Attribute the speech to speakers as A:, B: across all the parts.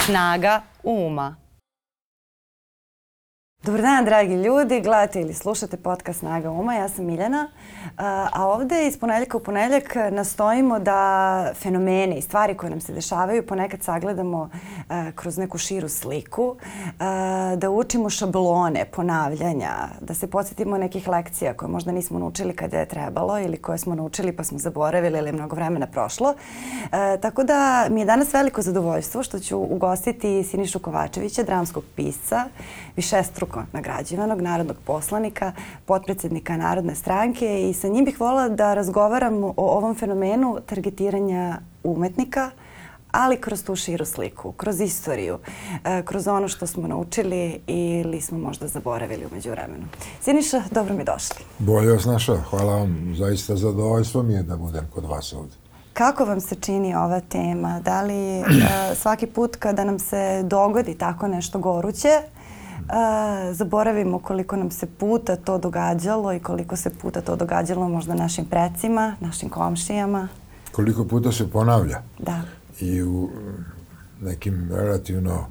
A: Snaga uma.
B: Dobar dan, dragi ljudi, gledate ili slušate podcast Snaga Uma, ja sam Miljana, a ovde iz ponedljaka u ponedljak nastojimo da fenomene i stvari koje nam se dešavaju ponekad sagledamo kroz neku širu sliku, da učimo šablone ponavljanja, da se podsjetimo nekih lekcija koje možda nismo naučili kada je trebalo ili koje smo naučili pa smo zaboravili ili je mnogo vremena prošlo. Tako da mi je danas veliko zadovoljstvo što ću ugostiti Sinišu Kovačevića, dramskog pisca, višestruko nagrađivanog narodnog poslanika, potpredsednika Narodne stranke i sa njim bih volila da razgovaram o ovom fenomenu targetiranja umetnika, ali kroz tu širu sliku, kroz istoriju, e, kroz ono što smo naučili ili smo možda zaboravili umeđu vremenu. Siniša, dobro mi došli.
C: Bolje vas našao. Hvala vam. Zaista zadovoljstvo mi je da budem kod vas ovde.
B: Kako vam se čini ova tema? Da li uh, svaki put kada nam se dogodi tako nešto goruće, a, zaboravimo koliko nam se puta to događalo i koliko se puta to događalo možda našim precima, našim komšijama.
C: Koliko puta se ponavlja.
B: Da.
C: I u nekim relativno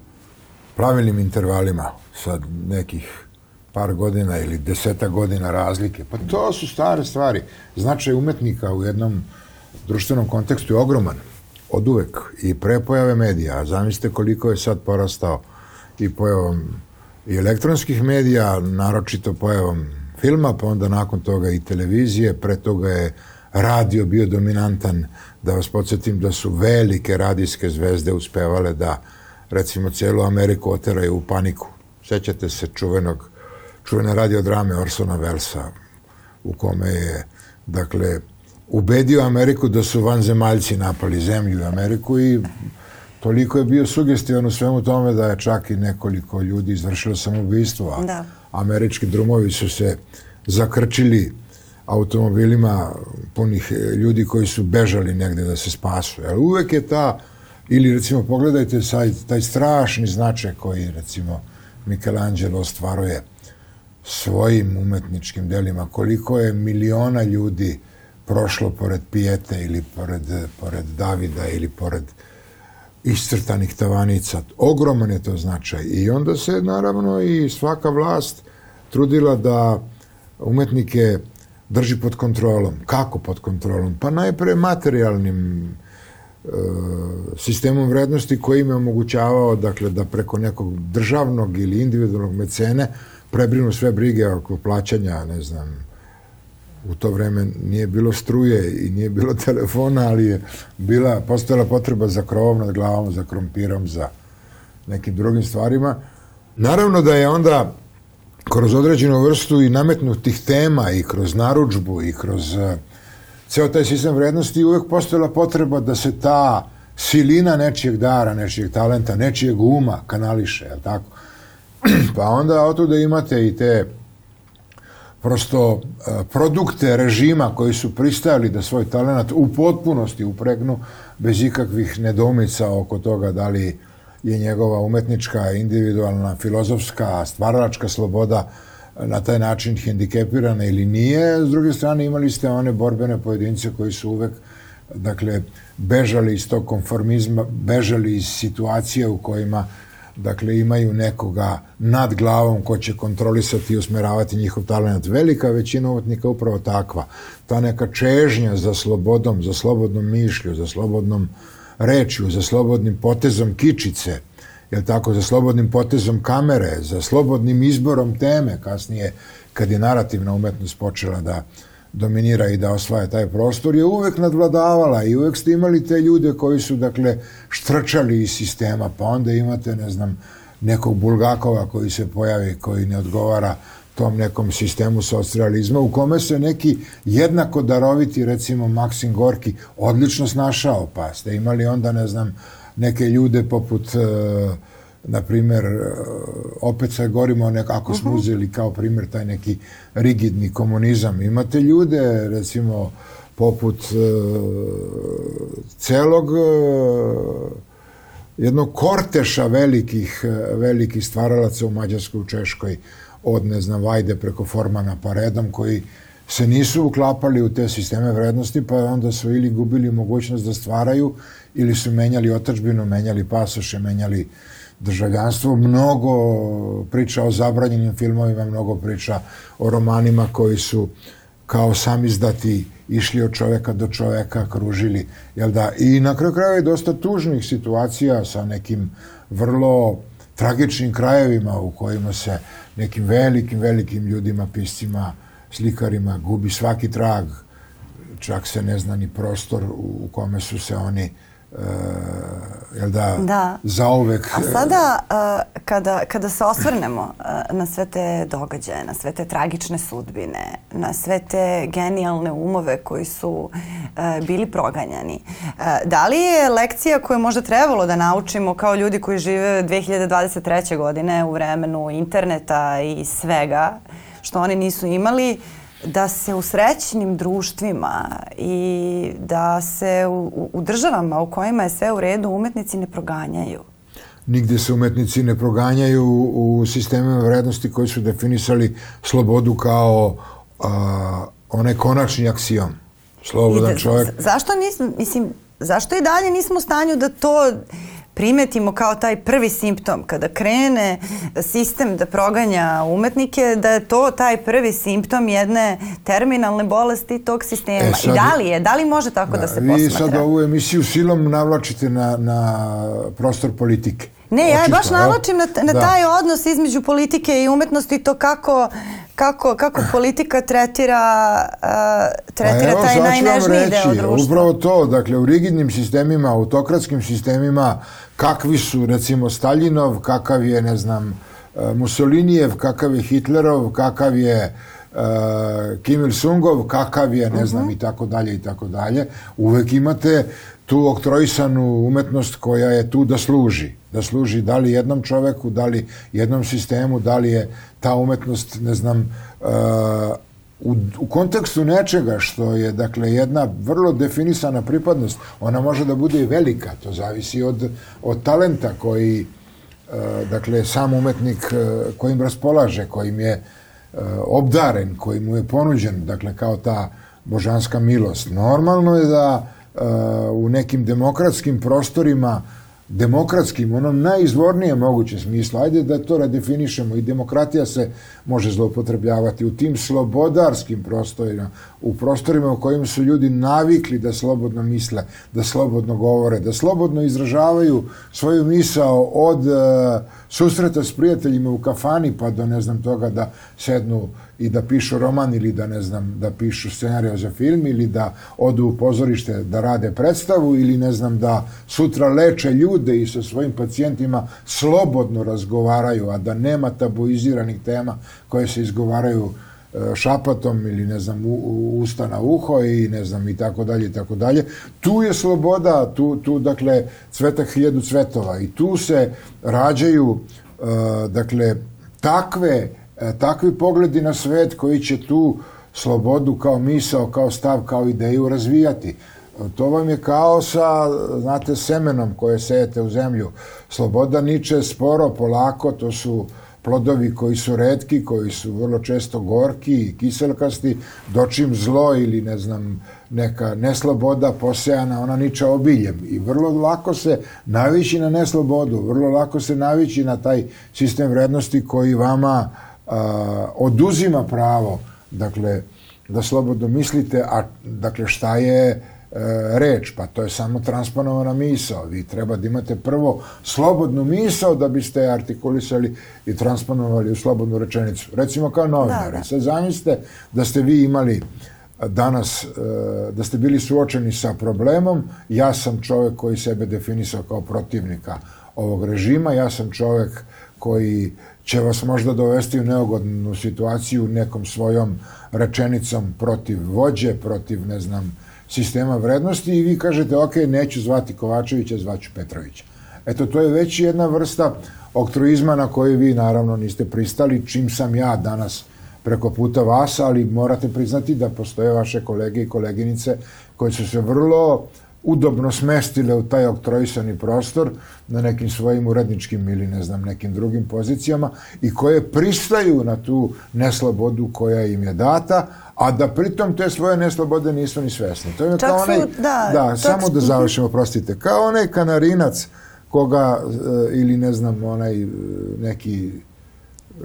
C: pravilnim intervalima sad nekih par godina ili deseta godina razlike. Pa to su stare stvari. Značaj umetnika u jednom društvenom kontekstu je ogroman. Od uvek. I pre pojave medija. Zamislite koliko je sad porastao i pojavom i elektronskih medija, naročito pojavom filma, pa onda nakon toga i televizije, pre toga je radio bio dominantan, da vas podsjetim da su velike radijske zvezde uspevale da recimo celu Ameriku oteraju u paniku. Sećate se čuvenog, čuvene radiodrame Orsona Wellesa, u kome je, dakle, ubedio Ameriku da su vanzemaljci napali zemlju i Ameriku i toliko je bio sugestivan u svemu tome da je čak i nekoliko ljudi izvršilo samoubistvo.
B: Da.
C: Američki drumovi su se zakrčili automobilima punih ljudi koji su bežali negde da se spasu. Jer uvek je ta, ili recimo pogledajte saj, taj strašni značaj koji recimo Michelangelo ostvaruje svojim umetničkim delima, koliko je miliona ljudi prošlo pored Pijete ili pored, pored Davida ili pored uh, iscrtanih tavanica. Ogroman je to značaj. I onda se naravno i svaka vlast trudila da umetnike drži pod kontrolom. Kako pod kontrolom? Pa najpre materijalnim e, sistemom vrednosti koji im je omogućavao dakle, da preko nekog državnog ili individualnog mecene prebrinu sve brige oko plaćanja, ne znam, u to vreme nije bilo struje i nije bilo telefona, ali je bila, postojala potreba za krovom nad glavom, za krompirom, za nekim drugim stvarima. Naravno da je onda kroz određenu vrstu i nametnutih tema i kroz naručbu i kroz uh, ceo taj sistem vrednosti uvek postojala potreba da se ta silina nečijeg dara, nečijeg talenta, nečijeg uma kanališe, je tako? pa onda od da imate i te prosto e, produkte režima koji su pristajali da svoj talent u potpunosti upregnu bez ikakvih nedomica oko toga da li je njegova umetnička, individualna, filozofska, stvaralačka sloboda na taj način hendikepirana ili nije. S druge strane imali ste one borbene pojedince koji su uvek dakle, bežali iz tog konformizma, bežali iz situacije u kojima dakle imaju nekoga nad glavom ko će kontrolisati i usmeravati njihov talent. Velika većina umetnika upravo takva. Ta neka čežnja za slobodom, za slobodnom mišlju, za slobodnom rečju, za slobodnim potezom kičice, je tako, za slobodnim potezom kamere, za slobodnim izborom teme, kasnije kad je narativna umetnost počela da dominira i da osvaja taj prostor, je uvek nadvladavala i uvek ste imali te ljude koji su, dakle, štrčali iz sistema, pa onda imate, ne znam, nekog Bulgakova koji se pojavi, koji ne odgovara tom nekom sistemu socrealizma u kome se neki jednako daroviti, recimo Maksim Gorki, odlično snašao, pa ste imali onda, ne znam, neke ljude poput uh, na primer, e, opet sad govorimo nekako smo mhm. uzeli kao primjer taj neki rigidni komunizam. Imate ljude, recimo, poput uh, celog uh, jednog korteša velikih, velikih stvaralaca u Mađarskoj, u Češkoj, od, ne znam, Vajde preko Formana pa redom, koji se nisu uklapali u te sisteme vrednosti, pa onda su ili gubili mogućnost da stvaraju, ili su menjali otačbinu, menjali pasoše, menjali državljanstvo. Mnogo priča o zabranjenim filmovima, mnogo priča o romanima koji su kao sam izdati išli od čoveka do čoveka, kružili, jel da? I na kraju krajeva je dosta tužnih situacija sa nekim vrlo tragičnim krajevima u kojima se nekim velikim, velikim ljudima, piscima, slikarima gubi svaki trag, čak se ne zna ni prostor u kome su se oni uh, jel da, da. zauvek...
B: A sada, uh, kada, kada se osvrnemo uh, na sve te događaje, na sve te tragične sudbine, na sve te genijalne umove koji su uh, bili proganjani, uh, da li je lekcija koju možda trebalo da naučimo kao ljudi koji žive 2023. godine u vremenu interneta i svega, što oni nisu imali, da se u srećnim društvima i da se u, u državama u kojima je sve u redu umetnici ne proganjaju.
C: Nigde se umetnici ne proganjaju u sistemima vrednosti koji su definisali slobodu kao a, onaj konačni aksijom. Slobodan da, čovjek.
B: Zašto nismo, mislim, zašto i dalje nismo u stanju da to primetimo kao taj prvi simptom kada krene sistem da proganja umetnike da je to taj prvi simptom jedne terminalne bolesti tog sistema. E, sad, I da li je? Da li može tako da, da se posmatra?
C: Vi sad ovu emisiju silom navlačite na, na prostor politike.
B: Ne, ja je baš navlačim na, na da. taj odnos između politike i umetnosti to kako, kako, kako politika tretira, uh, tretira evo, taj najnežniji deo društva.
C: Upravo to, dakle, u rigidnim sistemima, autokratskim sistemima, kakvi su, recimo, Staljinov, kakav je, ne znam, e, Mussolinijev, kakav je Hitlerov, kakav je uh, Kim Il-sungov, kakav je, ne znam, uh mhm. -huh. i tako dalje, i tako dalje. Uvek imate tu oktrojisanu umetnost koja je tu da služi. Da služi da li jednom čoveku, da li jednom sistemu, da li je ta umetnost, ne znam, uh, u, u kontekstu nečega što je, dakle, jedna vrlo definisana pripadnost, ona može da bude i velika, to zavisi od, od talenta koji, uh, dakle, sam umetnik uh, kojim raspolaže, kojim je obdaren, koji mu je ponuđen, dakle, kao ta božanska milost. Normalno je da u nekim demokratskim prostorima demokratskim, onom najizvornijem mogućem smislu, ajde da to redefinišemo i demokratija se može zloupotrebljavati u tim slobodarskim prostorima, u prostorima u kojim su ljudi navikli da slobodno misle, da slobodno govore, da slobodno izražavaju svoju misao od uh, susreta s prijateljima u kafani pa do ne znam toga da sednu i da pišu roman ili da ne znam da pišu scenariju za film ili da odu u pozorište da rade predstavu ili ne znam da sutra leče ljude i sa svojim pacijentima slobodno razgovaraju a da nema tabuiziranih tema koje se izgovaraju e, šapatom ili ne znam u, u, usta na uho i ne znam i tako dalje i tako dalje. Tu je sloboda, tu, tu dakle cveta hiljadu cvetova i tu se rađaju uh, dakle takve E, takvi pogledi na svet koji će tu slobodu kao misao, kao stav, kao ideju razvijati. To vam je kao sa, znate, semenom koje sejete u zemlju. Sloboda niče sporo, polako, to su plodovi koji su redki, koji su vrlo često gorki i kiselkasti, dočim zlo ili ne znam, neka nesloboda posejana, ona niče obiljem i vrlo lako se navići na neslobodu, vrlo lako se navići na taj sistem vrednosti koji vama uh, a, oduzima pravo, dakle, da slobodno mislite, a dakle šta je e, reč, pa to je samo transponovana misao. Vi treba da imate prvo slobodnu misao da biste artikulisali i transponovali u slobodnu rečenicu. Recimo kao novinari. Da, da. Sad zamislite da ste vi imali danas, e, da ste bili suočeni sa problemom, ja sam čovek koji sebe definisao kao protivnika ovog režima, ja sam čovek koji će vas možda dovesti u neugodnu situaciju nekom svojom rečenicom protiv vođe, protiv, ne znam, sistema vrednosti i vi kažete, ok, neću zvati Kovačevića, zvaću Petrovića. Eto, to je već jedna vrsta oktroizma na koju vi naravno niste pristali, čim sam ja danas preko puta vas, ali morate priznati da postoje vaše kolege i koleginice koji su se vrlo udobno smestile u taj oktrojisani prostor na nekim svojim uredničkim ili ne znam nekim drugim pozicijama i koje pristaju na tu neslobodu koja im je data, a da pritom te svoje neslobode nisu ni svesni.
B: To je Čak kao onaj, su, da,
C: da samo da završimo, prostite, kao onaj kanarinac koga, e, ili ne znam, onaj e, neki e,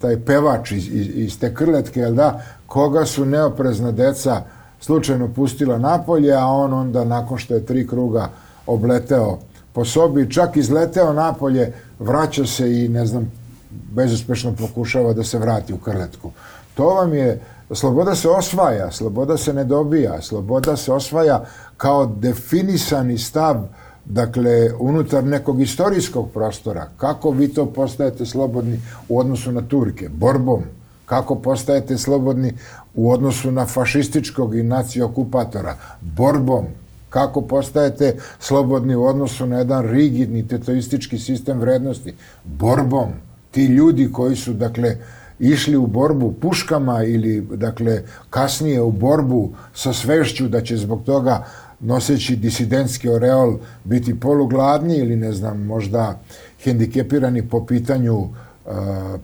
C: taj pevač iz, iz, iz te krletke, jel da, koga su neoprezna deca slučajno pustila napolje, a on onda nakon što je tri kruga obleteo po sobi, čak izleteo napolje, vraća se i ne znam, bezuspešno pokušava da se vrati u krletku. To vam je, sloboda se osvaja, sloboda se ne dobija, sloboda se osvaja kao definisani stav dakle, unutar nekog istorijskog prostora. Kako vi to postajete slobodni u odnosu na Turke? Borbom. Kako postajete slobodni u odnosu na fašističkog i nacionokupatora? Borbom. Kako postajete slobodni u odnosu na jedan rigidni tetoistički sistem vrednosti? Borbom. Ti ljudi koji su, dakle, išli u borbu puškama ili, dakle, kasnije u borbu sa svešću da će zbog toga noseći disidentski oreol biti polugladni ili ne znam, možda hendikepirani po pitanju uh,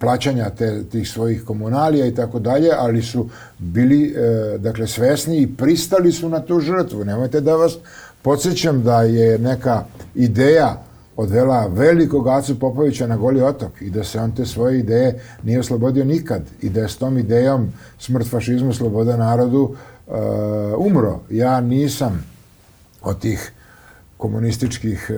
C: plaćanja te, tih svojih komunalija i tako dalje, ali su bili uh, dakle svesni i pristali su na tu žrtvu. Nemojte da vas podsjećam da je neka ideja odvela velikog Acu Popovića na Goli otok i da se on te svoje ideje nije oslobodio nikad i da je s tom idejom smrt fašizmu, sloboda narodu uh, umro. Ja nisam od tih komunističkih e,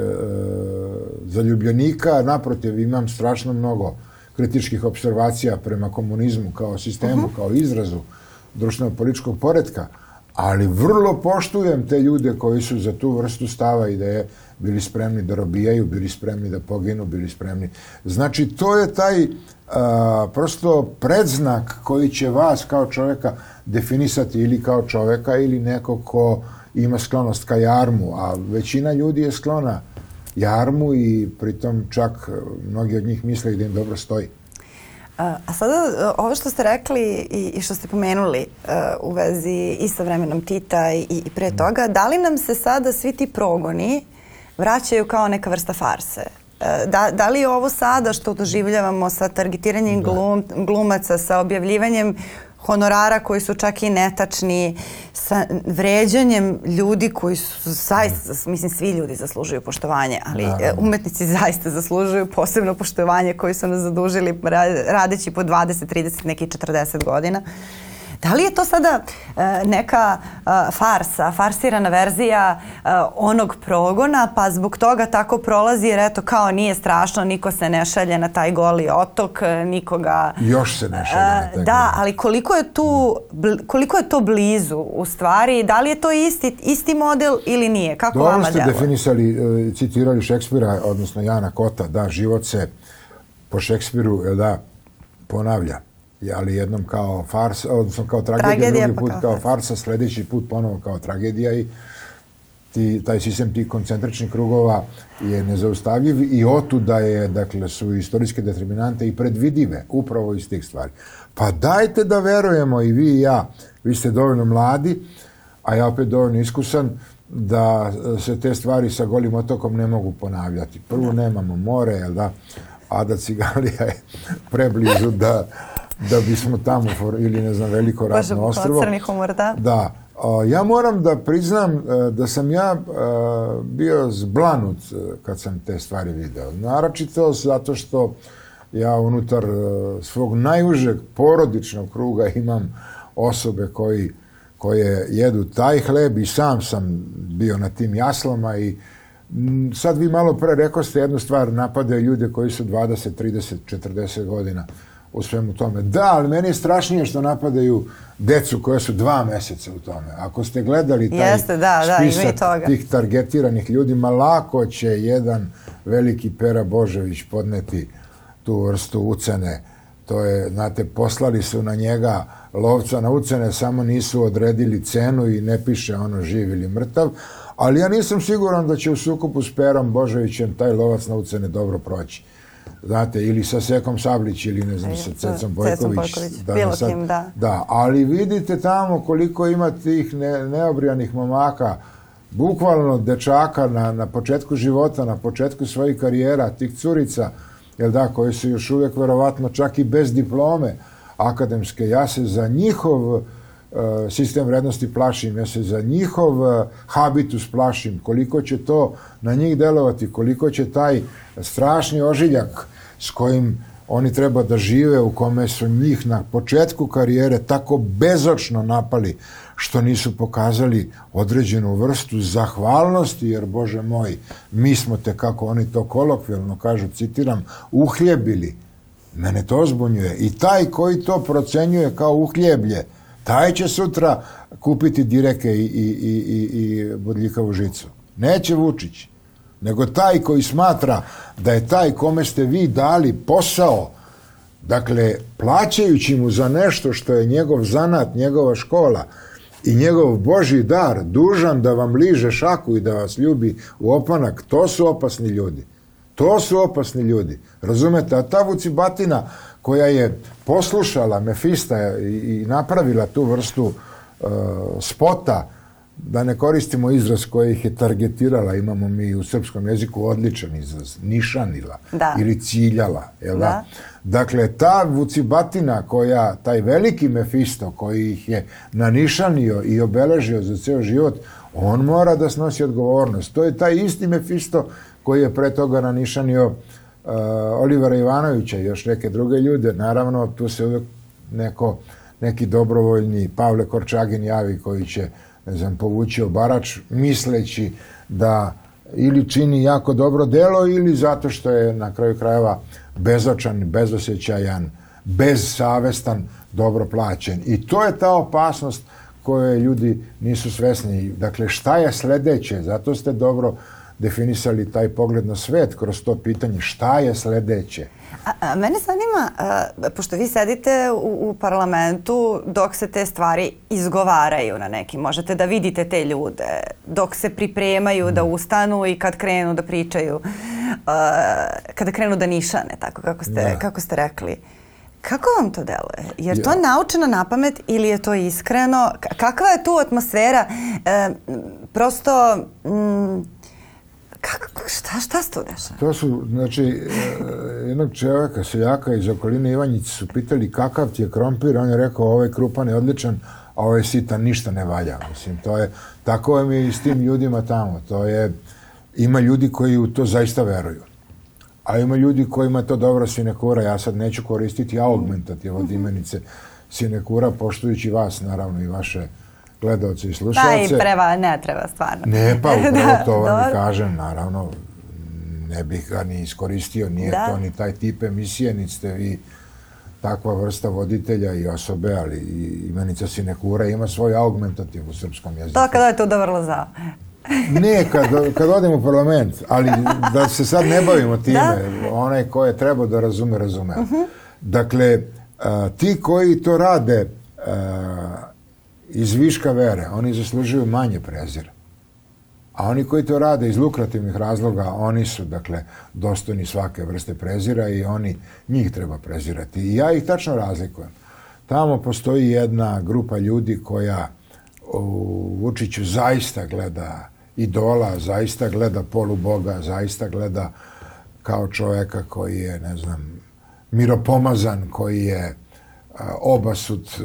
C: zaljubljenika. Naprotiv, imam strašno mnogo kritičkih observacija prema komunizmu kao sistemu, uh mhm. -huh. kao izrazu društveno-političkog poredka, ali vrlo poštujem te ljude koji su za tu vrstu stava i da je bili spremni da robijaju, bili spremni da poginu, bili spremni. Znači, to je taj a, prosto predznak koji će vas kao čoveka definisati ili kao čoveka ili neko ko ima sklonost ka jarmu, a većina ljudi je sklona jarmu i pritom čak e, mnogi od njih misle da im dobro stoji.
B: A sada, e, ovo što ste rekli i, što ste pomenuli uh, u vezi i sa vremenom Tita i, i pre mm. toga, da li nam se sada svi ti progoni vraćaju kao neka vrsta farse? Da, da li je ovo sada što doživljavamo sa targetiranjem da. glum, glumaca, sa objavljivanjem honorara koji su čak i netačni, sa vređanjem ljudi koji su zaista, mislim svi ljudi zaslužuju poštovanje, ali da, da. umetnici zaista zaslužuju posebno poštovanje koji su nas zadužili radeći po 20, 30, neki 40 godina. Uh, Da li je to sada e, neka e, farsa, farsirana verzija e, onog progona, pa zbog toga tako prolazi jer eto kao nije strašno, niko se ne šalje na taj goli otok, nikoga...
C: Još se ne šalje na taj
B: Da, ali koliko je, tu, koliko je to blizu u stvari, da li je to isti, isti model ili nije? Kako
C: Dobro
B: vama
C: ste delo? definisali, citirali Šekspira, odnosno Jana Kota, da život se po Šekspiru, da, ponavlja ali jednom kao farsa, odnosno kao tragedija, tragedija drugi pa put kao, kao farsa, sledeći put ponovo kao tragedija i ti, taj sistem tih koncentričnih krugova je nezaustavljiv i otuda je, dakle, su istorijske determinante i predvidive upravo iz tih stvari. Pa dajte da verujemo i vi i ja, vi ste dovoljno mladi, a ja opet dovoljno iskusan, da se te stvari sa golim otokom ne mogu ponavljati. Prvo da. nemamo more, jel da? Ada Cigalija je preblizu da da bismo tamo, for, ili ne znam, veliko ratno ostrvo.
B: Crni humor, da.
C: Da. ja moram da priznam e, da sam ja e, bio zblanut e, kad sam te stvari video. Naročito zato što ja unutar svog najužeg porodičnog kruga imam osobe koji koje jedu taj hleb i sam sam bio na tim jaslama i sad vi malo pre rekao ste jednu stvar, napadaju ljude koji su 20, 30, 40 godina u svemu tome. Da, ali meni je strašnije što napadaju decu koja su dva meseca u tome. Ako ste gledali taj Jeste, da, spisak da, tih targetiranih ljudi, ma lako će jedan veliki Pera Božević podneti tu vrstu ucene. To je, znate, poslali su na njega lovca na ucene, samo nisu odredili cenu i ne piše ono živ ili mrtav, ali ja nisam siguran da će u sukupu s Perom Boževićem taj lovac na ucene dobro proći znate, ili sa Sekom Sablić ili ne znam, sa Cecom Bojković. Bojković.
B: Da, Bilo sad, kim, da.
C: Da, ali vidite tamo koliko ima tih ne, neobrijanih momaka, bukvalno dečaka na, na početku života, na početku svojih karijera, tih curica, jel da, koji su još uvijek verovatno čak i bez diplome akademske. Ja se za njihov sistem vrednosti plašim, ja se za njihov e, habitus plašim, koliko će to na njih delovati, koliko će taj strašni ožiljak s kojim oni treba da žive, u kome su njih na početku karijere tako bezočno napali, što nisu pokazali određenu vrstu zahvalnosti, jer, Bože moj, mi smo te, kako oni to kolokvijalno kažu, citiram, uhljebili. Mene to zbunjuje. I taj koji to procenjuje kao uhljeblje, taj će sutra kupiti direke i, i, i, i, i bodljikavu žicu. Neće Vučić, nego taj koji smatra da je taj kome ste vi dali posao, dakle, plaćajući mu za nešto što je njegov zanat, njegova škola i njegov Boži dar, dužan da vam liže šaku i da vas ljubi u opanak, to su opasni ljudi. To su opasni ljudi. Razumete? A ta vucibatina koja je poslušala Mefista i, i napravila tu vrstu uh, spota, da ne koristimo izraz koji ih je targetirala, imamo mi u srpskom jeziku odličan izraz, nišanila
B: da.
C: ili ciljala. Jel da? da? Dakle, ta vucibatina koja, taj veliki Mefisto koji ih je nanišanio i obeležio za ceo život, on mora da snosi odgovornost. To je taj isti Mefisto koji je pre toga nanišanio uh, uh, Olivera Ivanovića i još neke druge ljude, naravno tu se uvek neko, neki dobrovoljni Pavle Korčagin javi koji će, ne znam, povući obarač misleći da ili čini jako dobro delo ili zato što je na kraju krajeva bezočan, bezosjećajan, bezsavestan, dobro plaćen. I to je ta opasnost koje ljudi nisu svesni. Dakle, šta je sledeće? Zato ste dobro definisali taj pogled na svet kroz to pitanje šta je sledeće.
B: A, a mene zanima, a, pošto vi sedite u, u parlamentu dok se te stvari izgovaraju na neki, možete da vidite te ljude dok se pripremaju da ustanu i kad krenu da pričaju, a, kada krenu da nišane, tako kako ste, da. kako ste rekli. Kako vam to deluje? Je to ja. naučeno na pamet ili je to iskreno? Kakva je tu atmosfera? E, prosto... Mm, Kako, šta, šta se to dešava?
C: To su, znači, e, jednog čovjeka, seljaka iz okoline Ivanjice su pitali kakav ti je krompir, on je rekao ovaj krupan je odličan, a ovaj sitan ništa ne valja. Mislim, to je, tako je mi i s tim ljudima tamo. To je, ima ljudi koji u to zaista veruju. A ima ljudi kojima to dobro sinekura. Ja sad neću koristiti augmentativ od imenice sinekura, poštujući vas, naravno, i vaše gledalce i slušalce.
B: Da, i preva, ne treba stvarno.
C: Ne, pa upravo da, to vam kažem, naravno, ne bih ga ni iskoristio, nije da. to ni taj tip emisije, ni ste vi takva vrsta voditelja i osobe, ali i imenica sinekura ima svoj augmentativ u srpskom jeziku.
B: To je to dobro za...
C: ne, kad, kad odem u parlament, ali da se sad ne bavimo time, da? onaj ko je trebao da razume, razume. Uh mhm. -huh. Dakle, a, ti koji to rade, a, iz viška vere, oni zaslužuju manje prezira. A oni koji to rade iz lukrativnih razloga, oni su, dakle, dostojni svake vrste prezira i oni, njih treba prezirati. I ja ih tačno razlikujem. Tamo postoji jedna grupa ljudi koja u Vučiću zaista gleda idola, zaista gleda poluboga, zaista gleda kao čoveka koji je, ne znam, miropomazan, koji je obasut e,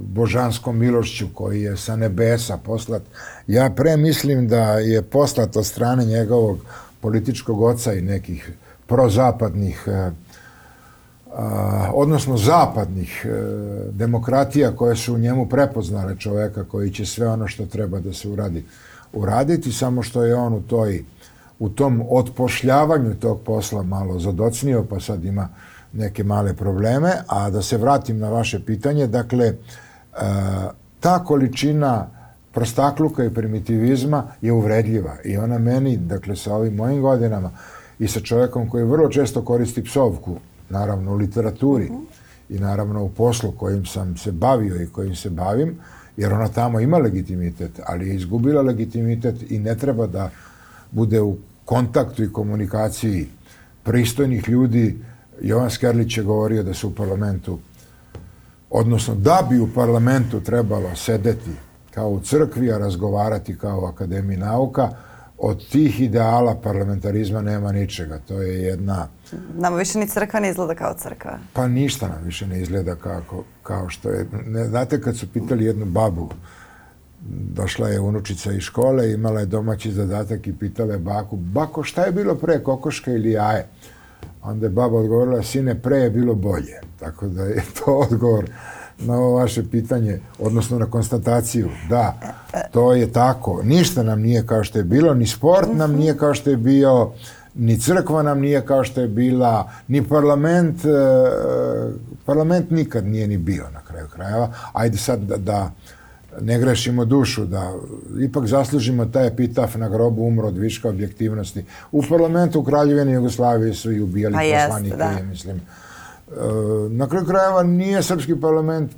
C: božanskom milošću koji je sa nebesa poslat. Ja pre mislim da je poslat od strane njegovog političkog oca i nekih prozapadnih e, odnosno zapadnih e, demokratija koje su u njemu prepoznale čoveka koji će sve ono što treba da se uradi uraditi, samo što je on u toj u tom otpošljavanju tog posla malo zadocnio, pa sad ima neke male probleme, a da se vratim na vaše pitanje, dakle, e, ta količina prostakluka i primitivizma je uvredljiva i ona meni, dakle, sa ovim mojim godinama i sa čovjekom koji vrlo često koristi psovku, naravno u literaturi i naravno u poslu kojim sam se bavio i kojim se bavim, jer ona tamo ima legitimitet, ali je izgubila legitimitet i ne treba da bude u kontaktu i komunikaciji pristojnih ljudi Jovan Skerlić je govorio da se u parlamentu, odnosno da bi u parlamentu trebalo sedeti kao u crkvi, a razgovarati kao u Akademiji nauka. Od tih ideala parlamentarizma nema ničega. To je jedna...
B: Nama više ni crkva ne izgleda kao crkva.
C: Pa ništa nam više ne izgleda kako, kao što je. Ne, znate kad su pitali jednu babu, došla je unučica iz škole, imala je domaći zadatak i pitala je baku, bako šta je bilo pre, kokoška ili jaje? Onda je baba odgovorila, sine, pre je bilo bolje. Tako da je to odgovor na ovo vaše pitanje, odnosno na konstataciju. Da, to je tako. Ništa nam nije kao što je bilo, ni sport nam nije kao što je bio, ni crkva nam nije kao što je bila, ni parlament, e, parlament nikad nije ni bio na kraju krajeva. Ajde sad da, da ne grešimo dušu, da ipak zaslužimo taj epitaf na grobu umro od viška objektivnosti. U parlamentu u Kraljevini Jugoslavije su i ubijali pa poslanike, da. mislim. E, na kraju krajeva nije srpski parlament, e,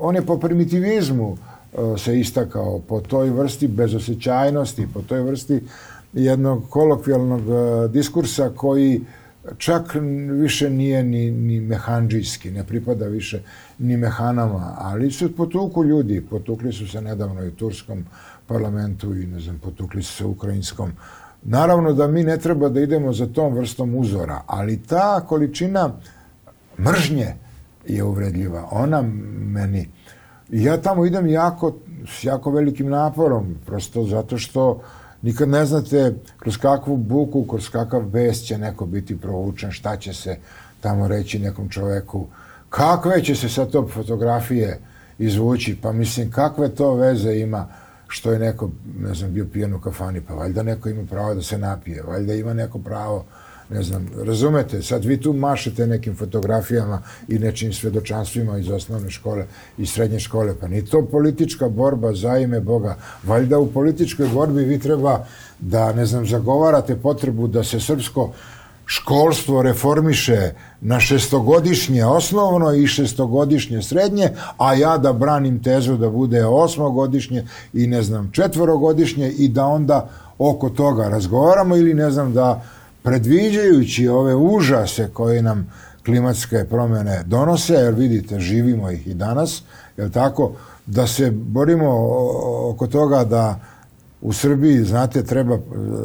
C: on je po primitivizmu e, se istakao, po toj vrsti bezosećajnosti, po toj vrsti jednog kolokvijalnog diskursa koji čak više nije ni, ni mehanđijski, ne pripada više ni mehanama, ali su potuku ljudi, potukli su se nedavno i turskom parlamentu i ne znam, potukli su se ukrajinskom. Naravno da mi ne treba da idemo za tom vrstom uzora, ali ta količina mržnje je uvredljiva. Ona meni... Ja tamo idem jako, s jako velikim naporom, prosto zato što nikad ne znate kroz kakvu buku, kroz kakav bes će neko biti provučen, šta će se tamo reći nekom čoveku Kakve će se sad to fotografije izvući? Pa mislim, kakve to veze ima što je neko, ne znam, bio pijan u kafani? Pa valjda neko ima pravo da se napije, valjda ima neko pravo ne znam, razumete, sad vi tu mašete nekim fotografijama i nečim svedočanstvima iz osnovne škole i srednje škole, pa ni to politička borba za ime Boga. Valjda u političkoj borbi vi treba da, ne znam, zagovarate potrebu da se srpsko školstvo reformiše na šestogodišnje osnovno i šestogodišnje srednje, a ja da branim tezu da bude osmogodišnje i ne znam četvorogodišnje i da onda oko toga razgovaramo ili ne znam da predviđajući ove užase koje nam klimatske promjene donose, jer vidite, živimo ih i danas, je tako, da se borimo oko toga da u Srbiji, znate, treba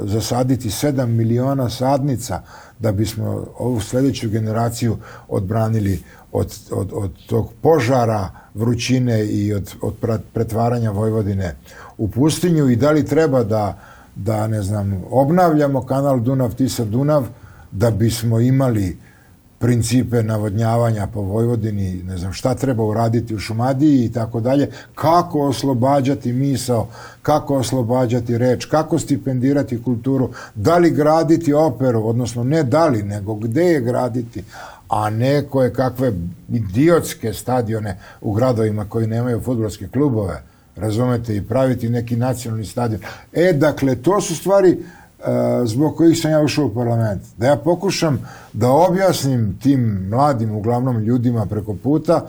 C: zasaditi 7 miliona sadnica da bismo ovu sljedeću generaciju odbranili od, od, od tog požara vrućine i od, od pretvaranja Vojvodine u pustinju i da li treba da, da ne znam, obnavljamo kanal Dunav-Tisa-Dunav da bismo imali principe navodnjavanja po Vojvodini, ne znam šta treba uraditi u Šumadiji i tako dalje, kako oslobađati misao, kako oslobađati reč, kako stipendirati kulturu, da li graditi operu, odnosno ne da li, nego gde je graditi, a ne koje kakve idiotske stadione u gradovima koji nemaju futbolske klubove, razumete, i praviti neki nacionalni stadion. E, dakle, to su stvari zbog kojih sam ja ušao u parlament. Da ja pokušam da objasnim tim mladim, uglavnom ljudima preko puta,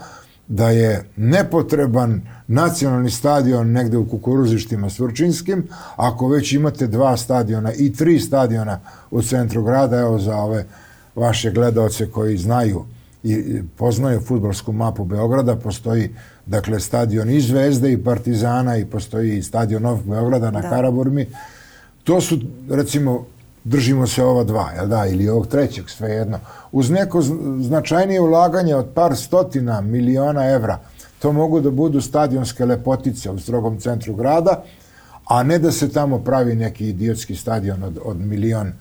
C: da je nepotreban nacionalni stadion negde u kukuruzištima Svrčinskim, ako već imate dva stadiona i tri stadiona u centru grada, evo za ove vaše gledalce koji znaju i poznaju futbolsku mapu Beograda, postoji dakle stadion i Zvezde i Partizana i postoji stadion Nov Beograda na da. Karaburmi, To su, recimo, držimo se ova dva, jel da, ili ovog trećeg, svejedno. Uz neko značajnije ulaganje od par stotina miliona evra, to mogu da budu stadionske lepotice u strogom centru grada, a ne da se tamo pravi neki idiotski stadion od, od milion,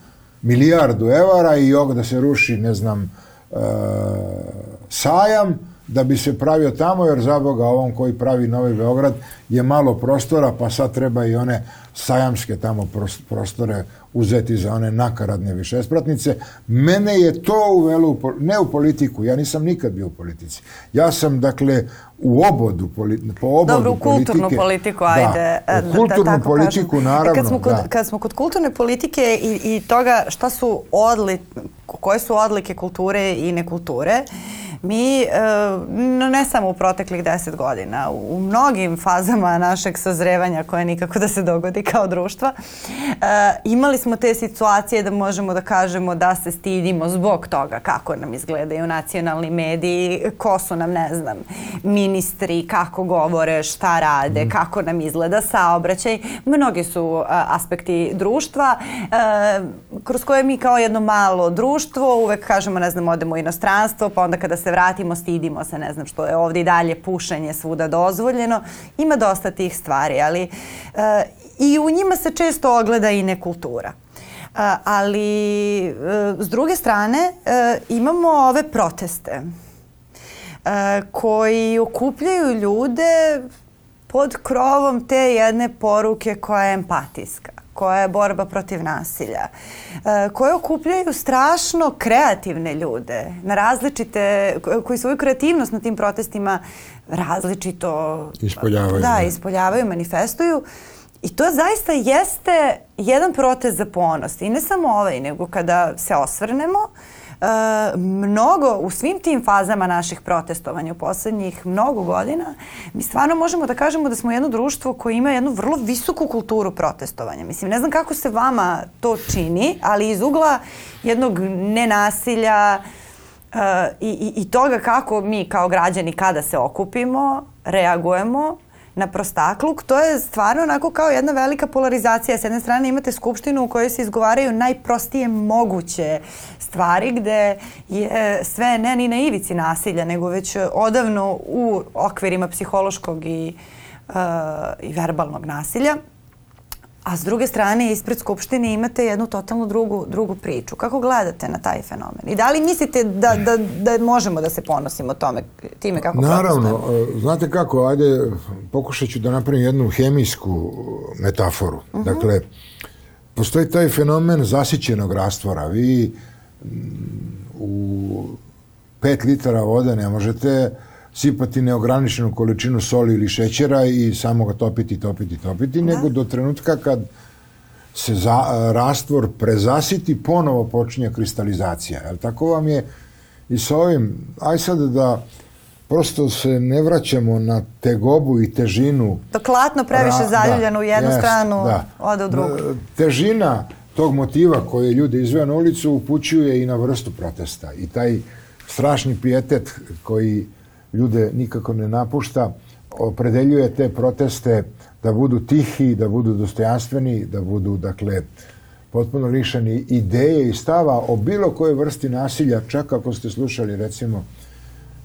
C: milijardu evara i ovog da se ruši, ne znam, e, sajam, da bi se pravio tamo, jer za Boga ovom koji pravi Novi Beograd je malo prostora, pa sad treba i one sajamske tamo prostore uzeti za one nakaradne višespratnice. Mene je to uvelo, u, ne u politiku, ja nisam nikad bio u politici. Ja sam, dakle, u obodu, po obodu
B: Dobro, u kulturnu politike, politiku, ajde.
C: Da, u kulturnu da, politiku, kažem. naravno. E
B: kad, smo kod, da. kad smo kod kulturne politike i, i toga šta su odli, koje su odlike kulture i nekulture, Mi, e, ne samo u proteklih deset godina, u mnogim fazama našeg sazrevanja koje nikako da se dogodi kao društva, e, imali smo te situacije da možemo da kažemo da se stidimo zbog toga kako nam izgledaju nacionalni mediji, ko su nam, ne znam, ministri, kako govore, šta rade, mm. kako nam izgleda saobraćaj. Mnogi su aspekti društva kroz koje mi kao jedno malo društvo uvek kažemo, ne znam, odemo u inostranstvo, pa onda kada se vratimo stidimo se, ne znam što je ovde i dalje pušenje svuda dozvoljeno. Ima dosta tih stvari, ali uh, i u njima se često ogleda i nekultura. Uh, ali uh, s druge strane uh, imamo ove proteste koji okupljaju ljude pod krovom te jedne poruke koja je empatijska koja je borba protiv nasilja, e, koje okupljaju strašno kreativne ljude na različite, koji svoju kreativnost na tim protestima različito
C: ispoljavaju.
B: Da, ispoljavaju, manifestuju. I to zaista jeste jedan protest za ponos. I ne samo ovaj, nego kada se osvrnemo, uh, mnogo u svim tim fazama naših protestovanja u poslednjih mnogo godina, mi stvarno možemo da kažemo da smo jedno društvo koje ima jednu vrlo visoku kulturu protestovanja. Mislim, ne znam kako se vama to čini, ali iz ugla jednog nenasilja, Uh, i, i, i toga kako mi kao građani kada se okupimo, reagujemo, na prostakluk, to je stvarno onako kao jedna velika polarizacija. S jedne strane imate skupštinu u kojoj se izgovaraju najprostije moguće stvari gde je sve ne ni na ivici nasilja, nego već odavno u okvirima psihološkog i, uh, i verbalnog nasilja. A s druge strane, ispred Skupštine imate jednu totalno drugu, drugu priču. Kako gledate na taj fenomen? I da li mislite da, da, da možemo da se ponosimo tome, time kako
C: Naravno. E, znate kako, ajde, pokušat ću da napravim jednu hemijsku metaforu. Uh mhm. -huh. Dakle, postoji taj fenomen zasićenog rastvora. Vi u 5 litara vode ne možete sipati neograničenu količinu soli ili šećera i samo ga topiti, topiti, topiti, da. nego do trenutka kad se za, rastvor prezasiti, ponovo počinje kristalizacija. Jel, tako vam je i sa ovim, aj sad da prosto se ne vraćamo na tegobu i težinu.
B: Dok latno previše da, zaljubljeno u jednu jest, stranu, da. ode u drugu.
C: Težina tog motiva koje ljude izveo na ulicu upućuje i na vrstu protesta. I taj strašni pijetet koji ljude nikako ne napušta, opredeljuje te proteste da budu tihi, da budu dostojanstveni, da budu, dakle, potpuno lišani ideje i stava o bilo kojoj vrsti nasilja, čak ako ste slušali, recimo,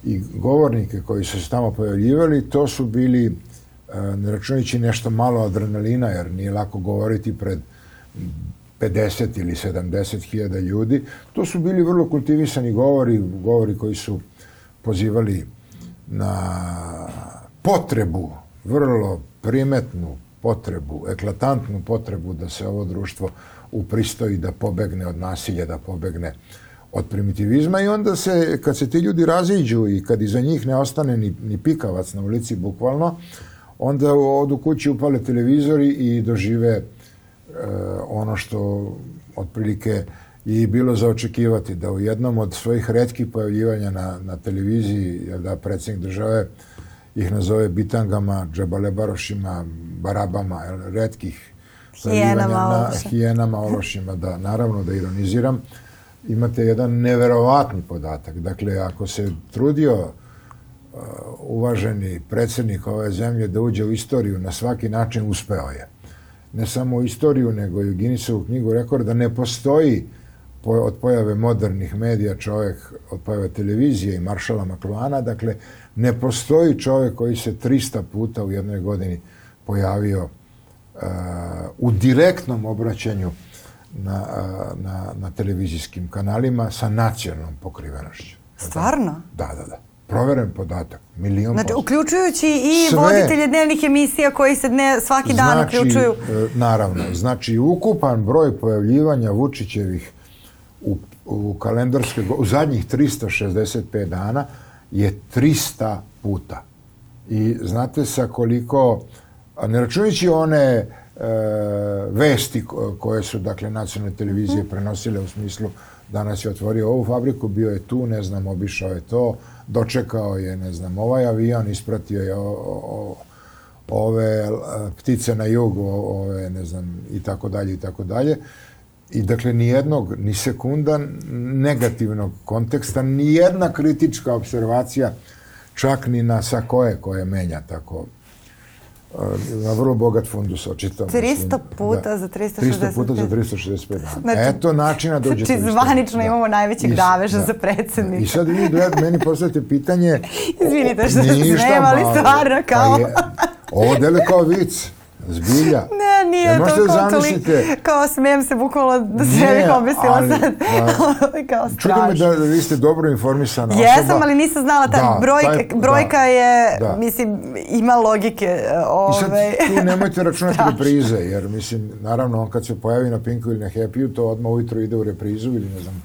C: i govornike koji su se tamo pojavljivali, to su bili, e, ne računajući nešto malo adrenalina, jer nije lako govoriti pred 50 ili 70 hiljada ljudi, to su bili vrlo kultivisani govori, govori koji su pozivali na potrebu, vrlo primetnu potrebu, eklatantnu potrebu da se ovo društvo upristoji, da pobegne od nasilja, da pobegne od primitivizma i onda se, kad se ti ljudi raziđu i kad iza njih ne ostane ni, ni pikavac na ulici bukvalno, onda odu kući upale televizori i dožive e, ono što otprilike i bilo za očekivati da u jednom od svojih redkih pojavljivanja na, na televiziji, jel da predsjednik države ih nazove bitangama, džabalebarošima, barabama, jel, redkih
B: hijenama,
C: na hijenama, ološima, da, naravno da ironiziram, imate jedan neverovatni podatak. Dakle, ako se trudio uh, uvaženi predsjednik ove zemlje da uđe u istoriju, na svaki način uspeo je. Ne samo u istoriju, nego i u Guinnessovu knjigu rekorda ne postoji od pojave modernih medija čovjek, od pojave televizije i Maršala Makluana, dakle, ne postoji čovjek koji se 300 puta u jednoj godini pojavio uh, u direktnom obraćanju na, uh, na, na televizijskim kanalima sa nacionalnom pokrivenošću.
B: Stvarno?
C: Da, da, da. Proveren podatak, milion
B: Znači, posto. uključujući i Sve, voditelje dnevnih emisija koji se dne, svaki dan znači, uključuju.
C: E, naravno, znači ukupan broj pojavljivanja Vučićevih u, u kalendarske, u zadnjih 365 dana je 300 puta. I znate sa koliko, ne računajući one vesti koje su dakle nacionalne televizije mm. prenosile u smislu danas je otvorio ovu fabriku, bio je tu, ne znam, obišao je to, dočekao je, ne znam, ovaj avion, ispratio je o, o, ove ptice na jugu, ove, ne znam, i tako dalje, i tako dalje. I dakle, ni jednog, ni sekunda negativnog konteksta, ni jedna kritička observacija, čak ni na sa koje koje menja tako na vrlo bogat fundus očito.
B: 300 puta da. za 365. 300
C: puta za 365 dana. Znači, Eto načina da uđete.
B: Znači, zvanično da. imamo najvećeg I, daveža da. za predsednika.
C: I sad vi meni postavite pitanje...
B: Izvinite što se snema, stvarno kao... Pa je,
C: ovo dele kao vic. Zbilja.
B: Ne, nije
C: ne
B: to kao toliko, kao smijem se bukvalno da se ne bih obesila sad. Da, kao.
C: Čudo me da vi ste dobro informisana
B: osoba. Jesam, ali nisam znala, ta da, brojka, taj, brojka da, je, da. mislim, ima logike. Ove,
C: I sad ovaj, tu nemojte računati reprize, jer mislim, naravno, on kad se pojavi na Pinku ili na Happy-u, to odmah ujutro ide u reprizu ili ne znam,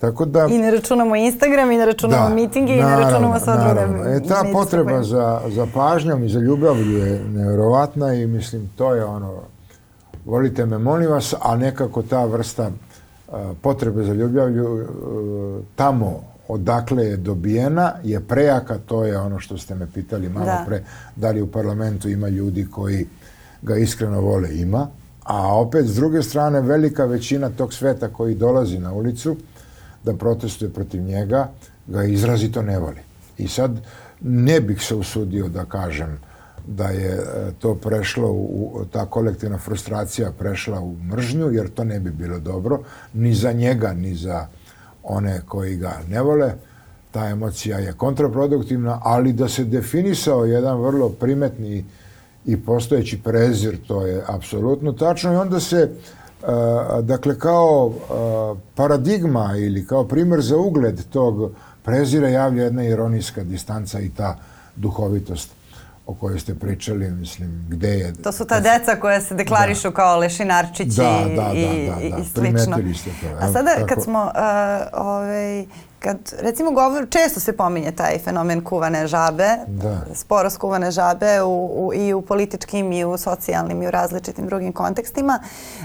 C: Tako da,
B: I ne računamo Instagram, i ne računamo da, mitinge, naravno, i ne računamo sva druga.
C: E, ta potreba za, za pažnjom i za ljubavlju je nevjerovatna i mislim, to je ono, volite me, molim vas, a nekako ta vrsta uh, potrebe za ljubavlju uh, tamo odakle je dobijena je prejaka, to je ono što ste me pitali malo da. pre, da li u parlamentu ima ljudi koji ga iskreno vole, ima, a opet s druge strane velika većina tog sveta koji dolazi na ulicu, da protestuje protiv njega, ga izrazito ne voli. I sad ne bih se usudio da kažem da je e, to prešlo, u, ta kolektivna frustracija prešla u mržnju, jer to ne bi bilo dobro, ni za njega, ni za one koji ga ne vole. Ta emocija je kontraproduktivna, ali da se definisao jedan vrlo primetni i postojeći prezir, to je apsolutno tačno i onda se dakle kao paradigma ili kao primer za ugled tog prezira javlja jedna ironijska distanca i ta duhovitost o kojoj ste pričali, mislim, gde je...
B: To su ta deca koja se deklarišu da. kao lešinarčići
C: da, da, da,
B: i,
C: da, da,
B: i slično.
C: ste to.
B: A sada kad smo, uh, ovaj, kad recimo govor, često se pominje taj fenomen kuvane žabe, da. sporo skuvane žabe u, u, i u političkim i u socijalnim i u različitim drugim kontekstima.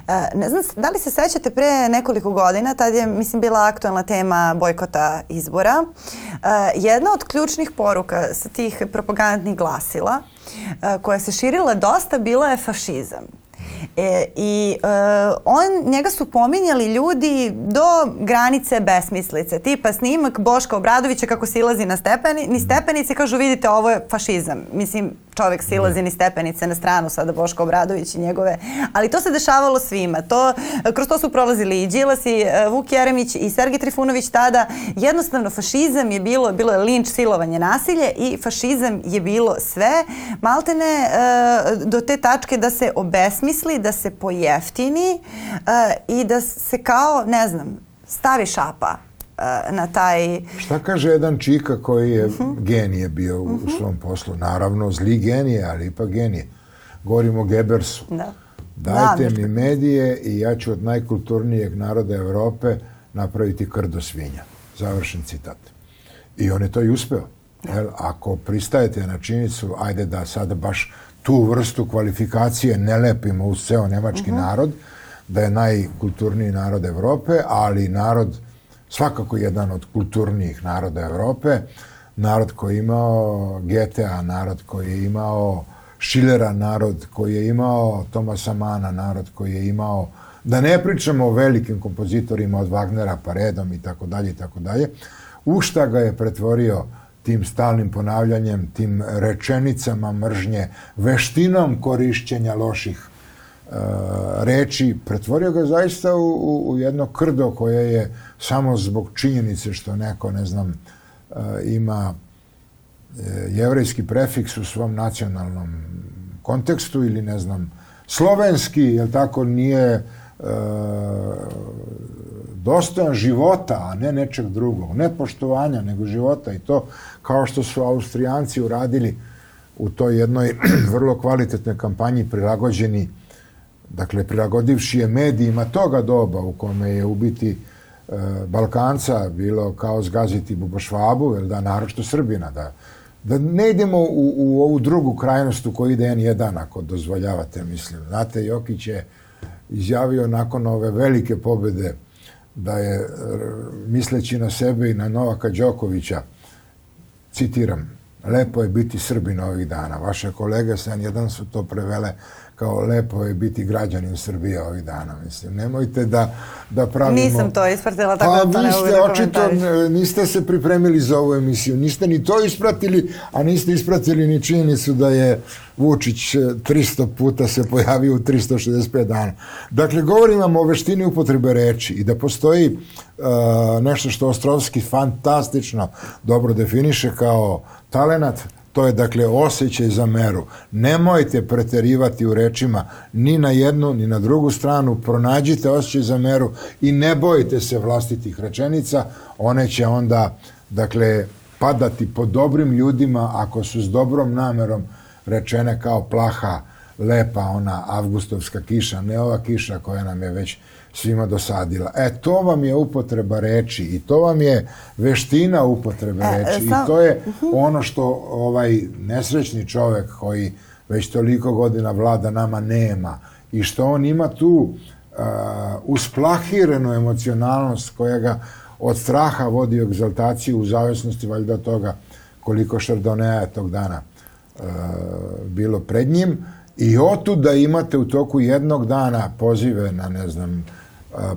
B: E, ne znam, da li se sećate pre nekoliko godina, tad je, mislim, bila aktualna tema bojkota izbora. E, jedna od ključnih poruka sa tih propagandnih glasila e, koja se širila dosta bila je fašizam. E, I e, on, njega su pominjali ljudi do granice besmislice, tipa snimak Boška Obradovića kako silazi na stepeni, ni stepenice kažu vidite ovo je fašizam. Mislim, čovek silazi ni stepenice na stranu sada Boško Obradović i njegove, ali to se dešavalo svima. To, kroz to su prolazili i Đilas i e, Vuk Jeremić i Sergij Trifunović tada. Jednostavno fašizam je bilo, bilo je linč, silovanje, nasilje i fašizam je bilo sve. Maltene e, do te tačke da se obesmisli, da se pojeftini e, i da se kao, ne znam, stavi šapa Eh, na taj...
C: Šta kaže jedan čika koji je uh mhm. -huh. genije bio u, uh mhm. -huh. svom poslu? Naravno, zli genije, ali ipak genije. Govorimo o Gebersu. Da. Dajte da, mi medije i ja ću od najkulturnijeg naroda Evrope napraviti krdo svinja. Završen citat. I on je to i uspeo. Da. Jel, ako pristajete na činjenicu, ajde da sada baš tu vrstu kvalifikacije ne lepimo uz ceo nemački uh mhm. -huh. narod, da je najkulturniji narod Evrope, ali narod svakako jedan od kulturnijih naroda Evrope, narod koji je imao GTA, narod koji je imao Schillera, narod koji je imao Tomasa Mana, narod koji je imao da ne pričamo o velikim kompozitorima od Wagnera pa redom i tako dalje i tako dalje, u šta ga je pretvorio tim stalnim ponavljanjem, tim rečenicama mržnje, veštinom korišćenja loših uh, reči, pretvorio ga zaista u, u, u jedno krdo koje je samo zbog činjenice što neko, ne znam, uh, ima uh, jevrejski prefiks u svom nacionalnom kontekstu ili, ne znam, slovenski, jel tako, nije uh, dostojan života, a ne nečeg drugog, ne poštovanja, nego života i to kao što su Austrijanci uradili u toj jednoj vrlo kvalitetnoj kampanji prilagođeni dakle, prilagodivši je medijima toga doba u kome je ubiti e, Balkanca bilo kao zgaziti Bubošvabu, ili da, naročito Srbina, da da ne idemo u, u ovu drugu krajnost u koju ide N1, ako dozvoljavate, mislim. Znate, Jokić je izjavio nakon ove velike pobede da je, misleći na sebe i na Novaka Đokovića, citiram, lepo je biti Srbin ovih dana. Vaše kolege sa N1 su to prevele kao lepo je biti građanin Srbije ovih dana. Mislim, nemojte da, da pravimo...
B: Nisam to ispratila, tako pa, da to ne
C: vi ste očito, niste se pripremili za ovu emisiju. Niste ni to ispratili, a niste ispratili ni činjenicu da je Vučić 300 e, puta se pojavio u 365 dana. Dakle, govorim vam o veštini upotrebe reči i da postoji uh, nešto što Ostrovski fantastično dobro definiše kao talenat, To je dakle osjećaj za meru. Nemojte preterivati u rečima ni na jednu ni na drugu stranu, pronađite osjećaj za meru i ne bojite se vlastitih rečenica, one će onda dakle padati po dobrim ljudima ako su s dobrom namerom rečene kao plaha, lepa ona avgustovska kiša, ne ova kiša koja nam je već svima dosadila. E, to vam je upotreba reči i to vam je veština upotrebe e, reči sam... i to je uh mhm. -huh. ono što ovaj nesrećni čovek koji već toliko godina vlada nama nema i što on ima tu uh, usplahirenu emocionalnost koja ga od straha vodi u egzaltaciju u zavisnosti valjda toga koliko šardoneja je tog dana uh, bilo pred njim i otud da imate u toku jednog dana pozive na ne znam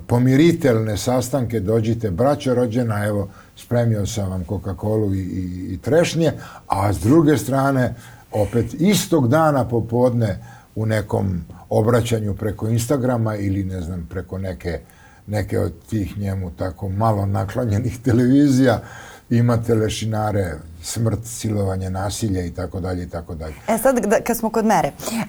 C: pomiritelne sastanke, dođite braćo rođena, evo spremio sam vam Coca-Colu i, i, i trešnje, a s druge strane opet istog dana popodne u nekom obraćanju preko Instagrama ili ne znam preko neke, neke od tih njemu tako malo naklonjenih televizija imate lešinare smrt, silovanje, nasilje i tako dalje i tako dalje.
B: E sad, da, kad smo kod mere, uh,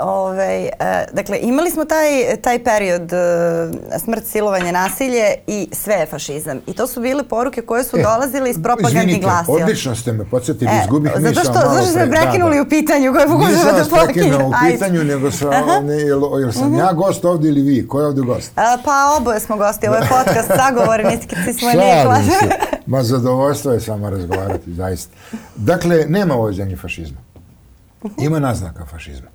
B: ovaj, uh, dakle, imali smo taj, taj period uh, smrt, silovanje, nasilje i sve je fašizam. I to su bile poruke koje su e, dolazile iz propagandnih glasila.
C: odlično ste me podsjetili, e, izgubih
B: zato što, Zato što ste prekinuli da, da. u pitanju koje pokušava da
C: pokinu. Nisam vas u pitanju, nego sam, ne, jel, jel sam uh -huh. ja gost ovdje ili vi? Ko je ovdje gost?
B: Uh, pa oboje smo gosti, ovo je podcast sagovornici, smo nije
C: Ma zadovoljstvo je samo razgovarati, zaista. Dakle, nema u ovoj zemlji fašizma. Ima naznaka fašizma.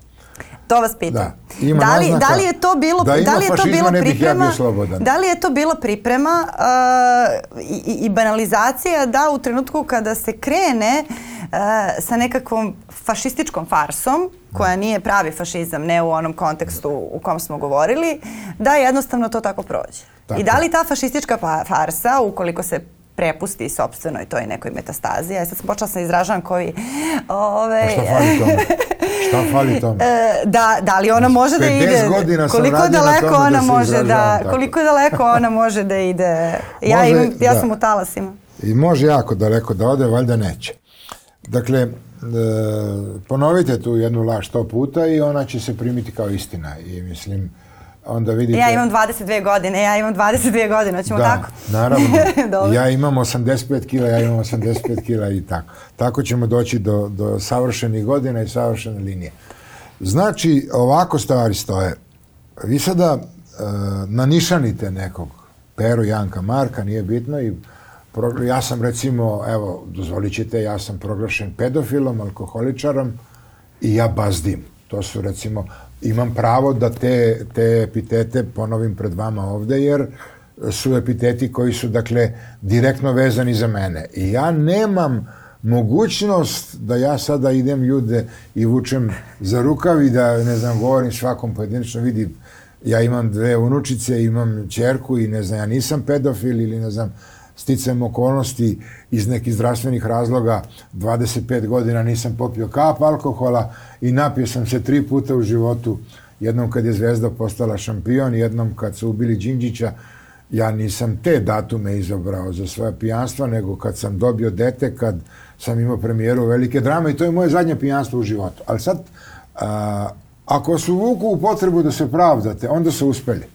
B: To vas pitam. Da, ima da, li, naznaka, da li je to bilo
C: da,
B: da li je to bilo priprema?
C: Ja
B: da li je to bila priprema uh, i, i banalizacija da u trenutku kada se krene uh, sa nekakvom fašističkom farsom, koja nije pravi fašizam, ne u onom kontekstu u kom smo govorili, da jednostavno to tako prođe. Tako. I da li ta fašistička farsa, ukoliko se prepusti sobstvenoj toj nekoj metastazi. Ja sad sam počela da sam izražavam koji...
C: Ove, šta fali tome? Šta fali tome?
B: E, da, da li ona može da ide...
C: godina sam
B: koliko
C: daleko
B: da ona
C: da
B: može da, tako. Koliko daleko ona može da ide... Ja, može, imam, ja da. sam u talasima.
C: I može jako daleko da ode, valjda neće. Dakle, e, ponovite tu jednu laž sto puta i ona će se primiti kao istina. I mislim, onda vidite...
B: Ja imam 22 godine, ja imam 22 godine, ćemo
C: da,
B: tako?
C: naravno. ja imam 85 kila, ja imam 85 kila i tako. Tako ćemo doći do, do savršenih godina i savršene linije. Znači, ovako stvari stoje. Vi sada uh, nanišanite nekog Peru, Janka, Marka, nije bitno i ja sam recimo, evo, dozvolit ćete, ja sam proglašen pedofilom, alkoholičarom i ja bazdim. To su recimo, imam pravo da te, te epitete ponovim pred vama ovde, jer su epiteti koji su, dakle, direktno vezani za mene. I ja nemam mogućnost da ja sada idem ljude i vučem za rukav i da, ne znam, govorim svakom pojedinačno, vidi, ja imam dve unučice, imam čerku i ne znam, ja nisam pedofil ili ne znam, sticajem okolnosti iz nekih zdravstvenih razloga 25 godina nisam popio kap alkohola i napio sam se tri puta u životu. Jednom kad je Zvezda postala šampion, jednom kad su ubili Đinđića, ja nisam te datume izabrao za svoje pijanstva, nego kad sam dobio dete, kad sam imao premijeru velike drame i to je moje zadnje pijanstvo u životu. Ali sad, a, ako su vuku u potrebu da se pravdate, onda su uspeli.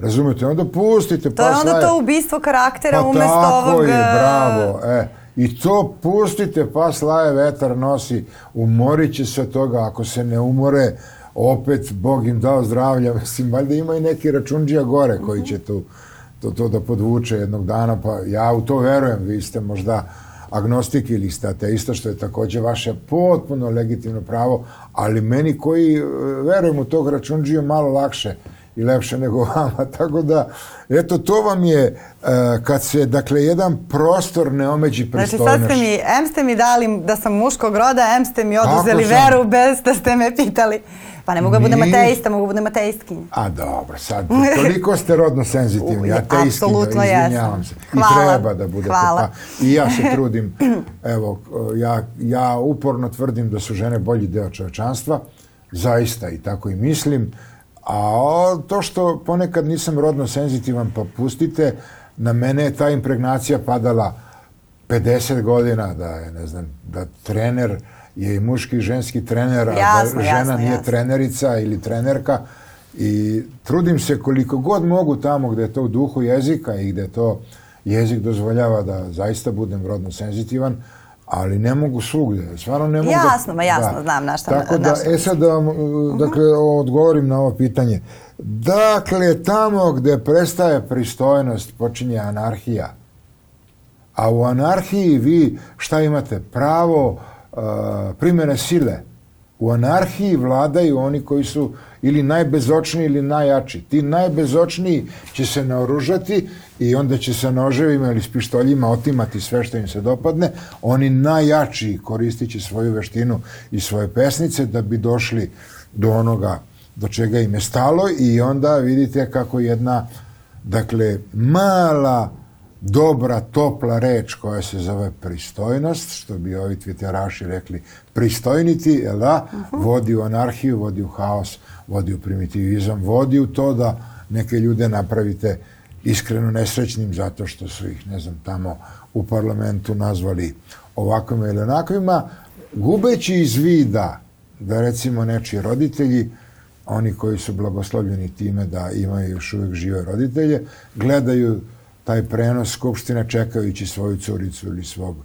C: Razumete? Onda pustite.
B: To pa je onda slaje. to ubistvo karaktera
C: pa
B: umesto
C: tako
B: ovog...
C: je, bravo. E. I to pustite, pa slaje vetar nosi, umorit će se toga, ako se ne umore, opet Bog im dao zdravlja, mislim, valjda ima i neki računđija gore koji će tu, to, to da podvuče jednog dana, pa ja u to verujem, vi ste možda agnostik ili ste ateista, što je takođe vaše potpuno legitimno pravo, ali meni koji e, verujem u tog računđiju malo lakše i lepše nego vama. Tako da, eto, to vam je uh, kad se, dakle, jedan prostor ne omeđi pristojnošću.
B: Znači, sad ste mi, em ste mi dali da sam muškog roda, em ste mi oduzeli veru bez da ste me pitali. Pa ne mogu da budem ateista, mogu da budem ateistkinja.
C: A dobro, sad, toliko ste rodno senzitivni, ateistkinja, izvinjavam se.
B: Hvala.
C: I treba da budete.
B: Hvala.
C: Pa, I ja se trudim, evo, ja, ja uporno tvrdim da su žene bolji deo čovečanstva, zaista i tako i mislim, a to što ponekad nisam rodno senzitivan, pa pustite, na mene je ta impregnacija padala 50 godina, da je, ne znam, da trener je i muški i ženski trener, a
B: jasno,
C: da žena
B: jasno,
C: nije
B: jasno.
C: trenerica ili trenerka i trudim se koliko god mogu tamo gde je to u duhu jezika i gde to jezik dozvoljava da zaista budem rodno senzitivan, ali ne mogu svugde. Stvarno ne mogu
B: Jasno,
C: da,
B: ma jasno, znam na šta-
C: Tako
B: na
C: da,
B: šta
C: e sad da vam, dakle, odgovorim na ovo pitanje. Dakle, tamo gde prestaje pristojnost, počinje anarhija. A u anarhiji vi šta imate? Pravo uh, primjene sile. U anarhiji vladaju oni koji su ili najbezočniji ili najjači. Ti najbezočniji će se naoružati i onda će sa noževima ili s pištoljima otimati sve što im se dopadne. Oni najjači koristit će svoju veštinu i svoje pesnice da bi došli do onoga do čega im je stalo i onda vidite kako jedna dakle mala dobra, topla reč koja se zove pristojnost, što bi ovi twitteraši rekli pristojniti, jel da, vodi u anarhiju, vodi u haos, vodi u primitivizam, vodi u to da neke ljude napravite iskreno nesrećnim zato što su ih, ne znam, tamo u parlamentu nazvali ovakvima ili onakvima, gubeći iz vida da recimo nečiji roditelji oni koji su blagoslovljeni time da imaju još uvijek žive roditelje, gledaju taj prenos Skupštine čekajući svoju curicu ili svog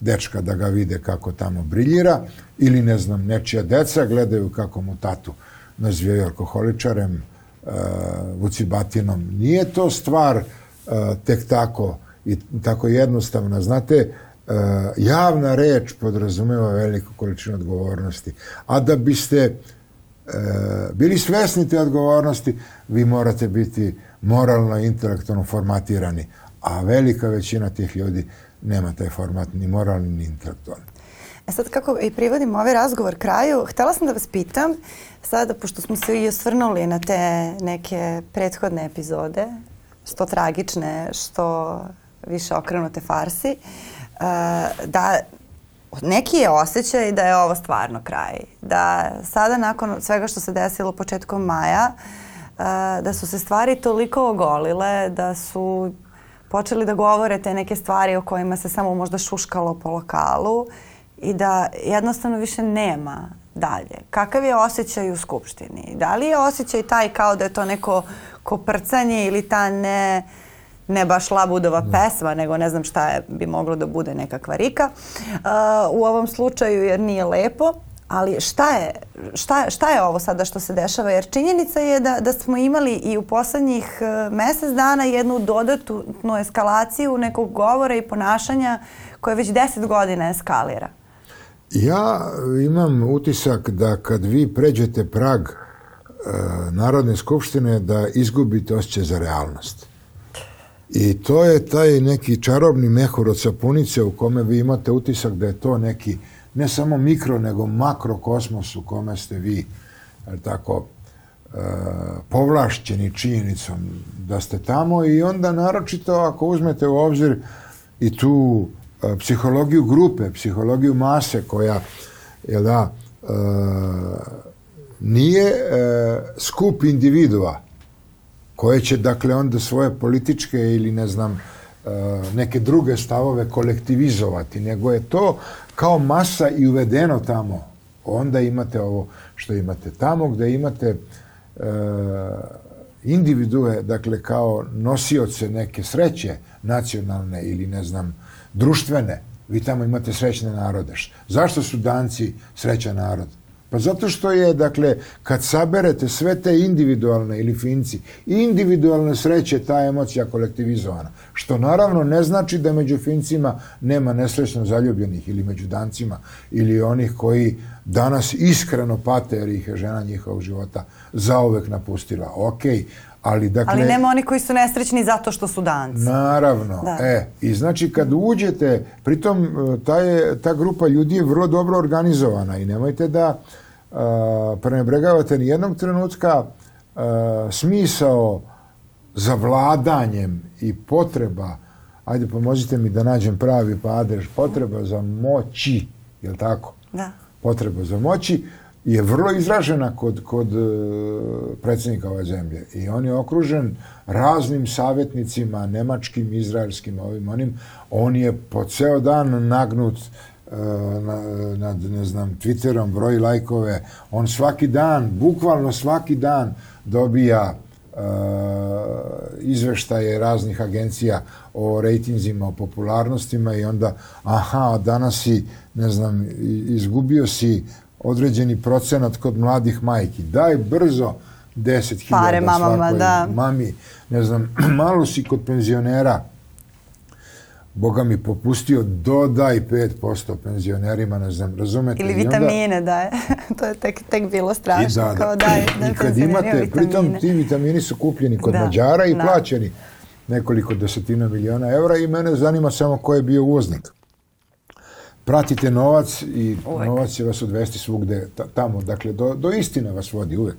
C: dečka da ga vide kako tamo briljira ili ne znam, nečija deca gledaju kako mu tatu nazivaju alkoholičarem, uh, vucibatinom. Nije to stvar uh, tek tako i tako jednostavna. Znate, uh, javna reč podrazumeva veliku količinu odgovornosti. A da biste e, bili svesni te odgovornosti, vi morate biti moralno intelektualno formatirani. A velika većina tih ljudi nema taj format ni moralni ni intelektualni.
B: E sad kako i privodim ovaj razgovor kraju, htela sam da vas pitam, sada pošto smo se i osvrnuli na te neke prethodne epizode, što tragične, što više okrenute farsi, e, da neki je osjećaj da je ovo stvarno kraj. Da sada nakon svega što se desilo početkom maja, e, da su se stvari toliko ogolile, da su počeli da govore te neke stvari o kojima se samo možda šuškalo po lokalu i da jednostavno više nema dalje. Kakav je osjećaj u Skupštini? Da li je osjećaj taj kao da je to neko koprcanje ili ta ne, ne baš labudova pesma, nego ne znam šta je, bi moglo da bude nekakva rika uh, u ovom slučaju jer nije lepo. Ali šta je, šta, šta je ovo sada što se dešava? Jer činjenica je da, da smo imali i u poslednjih uh, mesec dana jednu dodatnu eskalaciju nekog govora i ponašanja koje već deset godina eskalira.
C: Ja imam utisak da kad vi pređete prag e, Narodne skupštine da izgubite osjećaj za realnost. I to je taj neki čarobni mehur od sapunice u kome vi imate utisak da je to neki ne samo mikro nego makro kosmos u kome ste vi tako e, povlašćeni činjenicom da ste tamo. I onda naročito ako uzmete u obzir i tu e, psihologiju grupe, psihologiju mase koja je da e, nije e, skup individua koje će dakle onda svoje političke ili ne znam e, neke druge stavove kolektivizovati, nego je to kao masa i uvedeno tamo. Onda imate ovo što imate tamo gde imate e, individue, dakle kao nosioce neke sreće nacionalne ili ne znam društvene, vi tamo imate srećne narode. Zašto su Danci srećan narod? Pa zato što je, dakle, kad saberete sve te individualne ili finci, individualne sreće ta emocija kolektivizovana. Što naravno ne znači da među fincima nema nesrećno zaljubljenih ili među dancima ili onih koji danas iskreno pate jer ih je žena njihovog života zaovek napustila. Okej, okay, Ali, dakle,
B: Ali nema oni koji su nesrećni zato što su danci.
C: Naravno. Da. E, I znači kad uđete, pritom ta, je, ta grupa ljudi je vrlo dobro organizovana i nemojte da uh, prenebregavate ni jednog trenutka uh, smisao za vladanjem i potreba, ajde pomozite mi da nađem pravi pa adres, potreba za moći, je li tako?
B: Da.
C: Potreba za moći je vrlo izražena kod, kod e, predsjednika ove zemlje. I on je okružen raznim savjetnicima, nemačkim, izraelskim, ovim, onim. On je po ceo dan nagnut na, nad, ne znam, Twitterom, broj lajkove. On svaki dan, bukvalno svaki dan dobija uh, izveštaje raznih agencija o rejtinzima, o popularnostima i onda, aha, danas si, ne znam, izgubio si određeni procenat kod mladih majki. Daj brzo 10.000
B: Pare mamama, da.
C: Mami, ne znam, malo si kod penzionera, Boga mi popustio, dodaj 5% penzionerima, ne znam, razumete?
B: Ili vitamine, onda, daje. to je tek, tek bilo strašno, i da, da. kao daj,
C: daj I kad imate, vitamine. pritom ti vitamini su kupljeni kod da, Mađara i da. plaćeni nekoliko desetina miliona evra i mene zanima samo ko je bio uvoznik pratite novac i uvek. novac će vas odvesti svugde tamo. Dakle, do, do istine vas vodi uvek.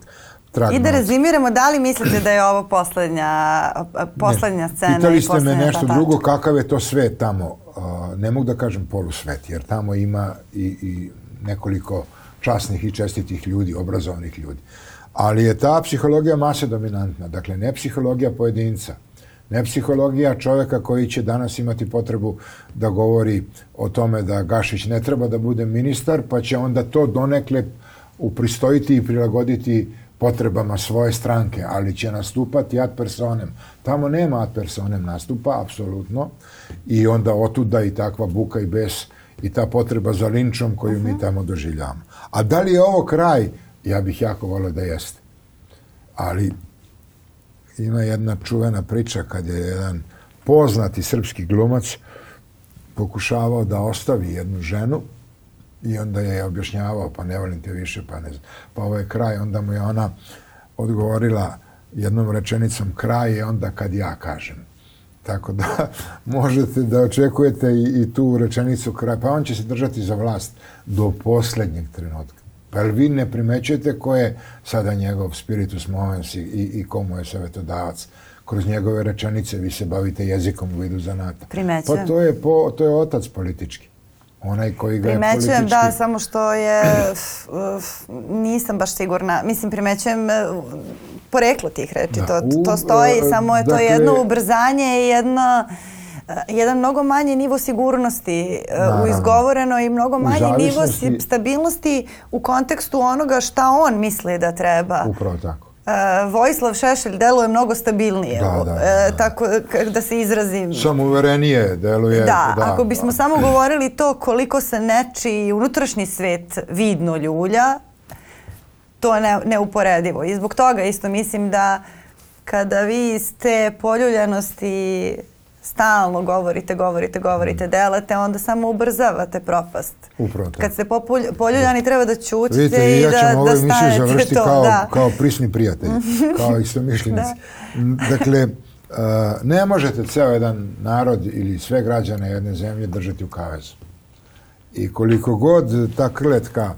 B: Trag I da rezimiramo, da li mislite da je ovo poslednja, poslednja ne. scena
C: Pitali ste me nešto drugo, kakav je to svet tamo. Uh, ne mogu da kažem polusvet, jer tamo ima i, i nekoliko časnih i čestitih ljudi, obrazovanih ljudi. Ali je ta psihologija mase dominantna, dakle ne psihologija pojedinca, Ne psihologija čoveka koji će danas imati potrebu da govori o tome da Gašić ne treba da bude ministar, pa će onda to donekle upristojiti i prilagoditi potrebama svoje stranke, ali će nastupati ad personem. Tamo nema ad personem nastupa, apsolutno, i onda otuda i takva buka i bes i ta potreba za linčom koju uh -huh. mi tamo doživljamo. A da li je ovo kraj? Ja bih jako volio da jeste. Ali ima jedna čuvena priča kad je jedan poznati srpski glumac pokušavao da ostavi jednu ženu i onda je objašnjavao pa ne volim te više pa ne znam. Pa ovo je kraj, onda mu je ona odgovorila jednom rečenicom kraj je onda kad ja kažem. Tako da možete da očekujete i, i tu rečenicu kraj. Pa on će se držati za vlast do poslednjeg trenutka. Pa jel vi ne primećujete ko je sada njegov spiritus movens i, i, i komu je savjetodavac? Kroz njegove rečenice vi se bavite jezikom u vidu zanata.
B: Primećujem.
C: Pa to je, po, to je otac politički. Onaj koji ga
B: primećujem,
C: je politički...
B: da, samo što je... nisam baš sigurna. Mislim, primećujem poreklo tih reči. Da, to, to stoji, u, samo je dakle, to jedno ubrzanje i jedno jedan mnogo manji nivo sigurnosti e, Naravno. u izgovoreno i mnogo manji nivo stabilnosti u kontekstu onoga šta on misli da treba.
C: Upravo tako.
B: Uh, Vojislav Šešelj deluje mnogo stabilnije, da, da, da, da. tako da se izrazim.
C: Samouverenije deluje.
B: Da, da, ako bismo samo govorili to koliko se neči unutrašnji svet vidno ljulja, to je ne, neuporedivo. I zbog toga isto mislim da kada vi iz te poljuljanosti stalno govorite, govorite, govorite, mm. delate, onda samo ubrzavate propast.
C: Upravo to.
B: Kad ste poljuljani treba da ćutite
C: Vidite,
B: i ja
C: da, da stanete završiti to. Kao, da. kao prisni prijatelj, kao istomišljenici. da. Dakle, uh, ne možete ceo jedan narod ili sve građane jedne zemlje držati u kavezu. I koliko god ta krletka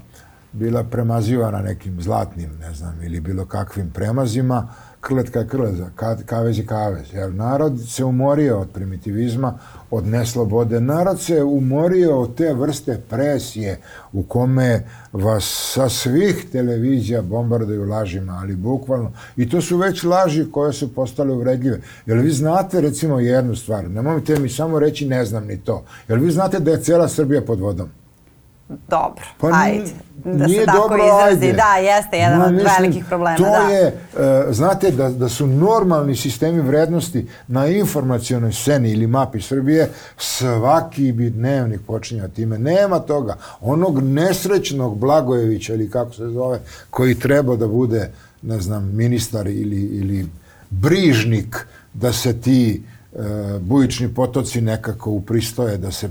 C: bila premazivana nekim zlatnim, ne znam, ili bilo kakvim premazima, uh, krletka je krleza, kavez je kavez. Jer narod se umorio od primitivizma, od neslobode. Narod se umorio od te vrste presije u kome vas sa svih televizija bombarduju lažima, ali bukvalno. I to su već laži koje su postale uvredljive. Jer vi znate recimo jednu stvar, nemojte mi samo reći ne znam ni to. Jer vi znate da je cela Srbija pod vodom.
B: Dobro,
C: Pa
B: ajde. Da
C: nije
B: se tako
C: dobro,
B: izrazi.
C: ajde.
B: Da, jeste jedan
C: Ma,
B: od
C: mislim,
B: velikih problema.
C: To
B: da.
C: je, e, znate, da, da su normalni sistemi vrednosti na informacionoj sceni ili mapi Srbije, svaki bi dnevnik počinjao time. Nema toga. Onog nesrećnog Blagojevića ili kako se zove, koji treba da bude, ne znam, ministar ili, ili brižnik da se ti e, bujični potoci nekako upristoje, da se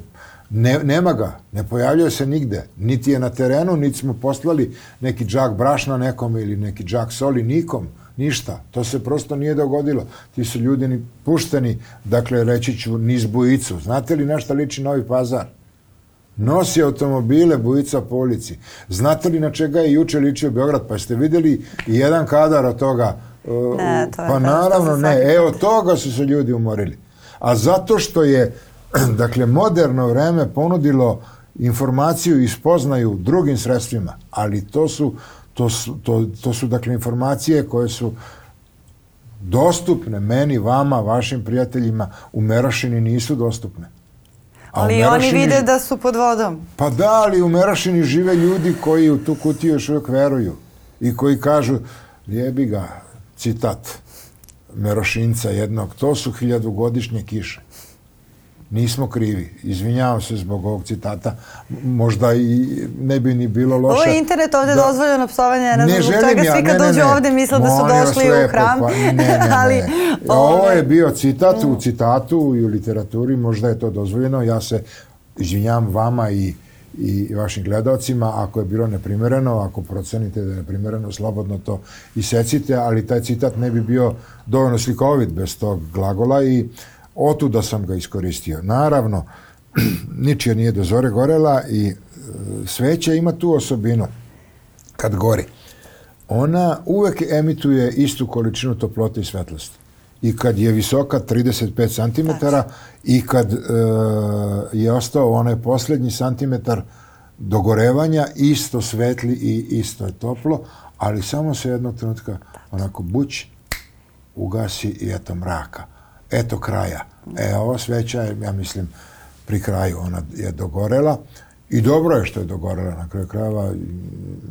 C: Ne, nema ga, ne pojavljuje se nigde. Niti je na terenu, niti smo poslali neki džak brašna nekome ili neki džak soli, nikom, ništa. To se prosto nije dogodilo. Ti su ljudi ni pušteni, dakle, reći ću, niz bujicu. Znate li na šta liči Novi pazar? Nosi automobile, bujica po ulici. Znate li na čega je juče ličio Beograd? Pa ste videli jedan kadar od toga? Uh,
B: Ne, to
C: pa naravno ne. Evo toga su se ljudi umorili. A zato što je dakle, moderno vreme ponudilo informaciju i spoznaju drugim sredstvima, ali to su, to su, to, to su dakle, informacije koje su dostupne meni, vama, vašim prijateljima, u Merašini nisu dostupne. A
B: Ali oni
C: Merašini-
B: vide da su pod vodom.
C: Pa da, ali u Merašini žive ljudi koji u tu kutiju još uvijek veruju i koji kažu, jebi ga, citat Merošinca jednog, to su hiljadugodišnje kiše. Nismo krivi. Izvinjavam se zbog ovog citata. Možda i ne bi ni bilo loše.
B: Ovo je internet ovde
C: da-
B: dozvoljeno psovanje, ne,
C: Ne želim ja,
B: svi kad
C: ne,
B: dođu
C: ne.
B: ovde misle da su došli u
C: lepo,
B: hram.
C: Pa, ne, ne, ne.
B: ali,
C: Ovo
B: ovaj,
C: je bio citat u citatu i u literaturi, možda je to dozvoljeno. Ja se izvinjam vama i i vašim gledalcima, ako je bilo neprimereno, ako procenite da je neprimereno, slobodno to isecite, ali taj citat ne bi bio dovoljno slikovit bez tog glagola i otuda sam ga iskoristio. Naravno, ničija nije do zore gorela i e, sveća ima tu osobinu kad gori. Ona uvek emituje istu količinu toplote i svetlosti. I kad je visoka 35 cm i kad e, je ostao onaj posljednji santimetar dogorevanja, isto svetli i isto je toplo, ali samo se jednog trenutka onako buć ugasi i eto mraka. Eto kraja. E, ova sveća je, ja mislim, pri kraju ona je dogorela i dobro je što je dogorela na kraju krajeva.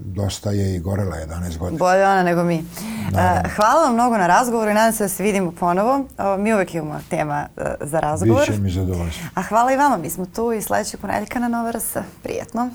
C: Dosta je i gorela 11 godina.
B: Bolje ona nego mi. E, hvala vam mnogo na razgovoru i nadam se da se vidimo ponovo. Mi uvek imamo tema e, za razgovor.
C: Biće mi zadovoljstvo.
B: A hvala i vama. Mi smo tu i sledećeg ponedjeljka na Nova RS. Prijetno.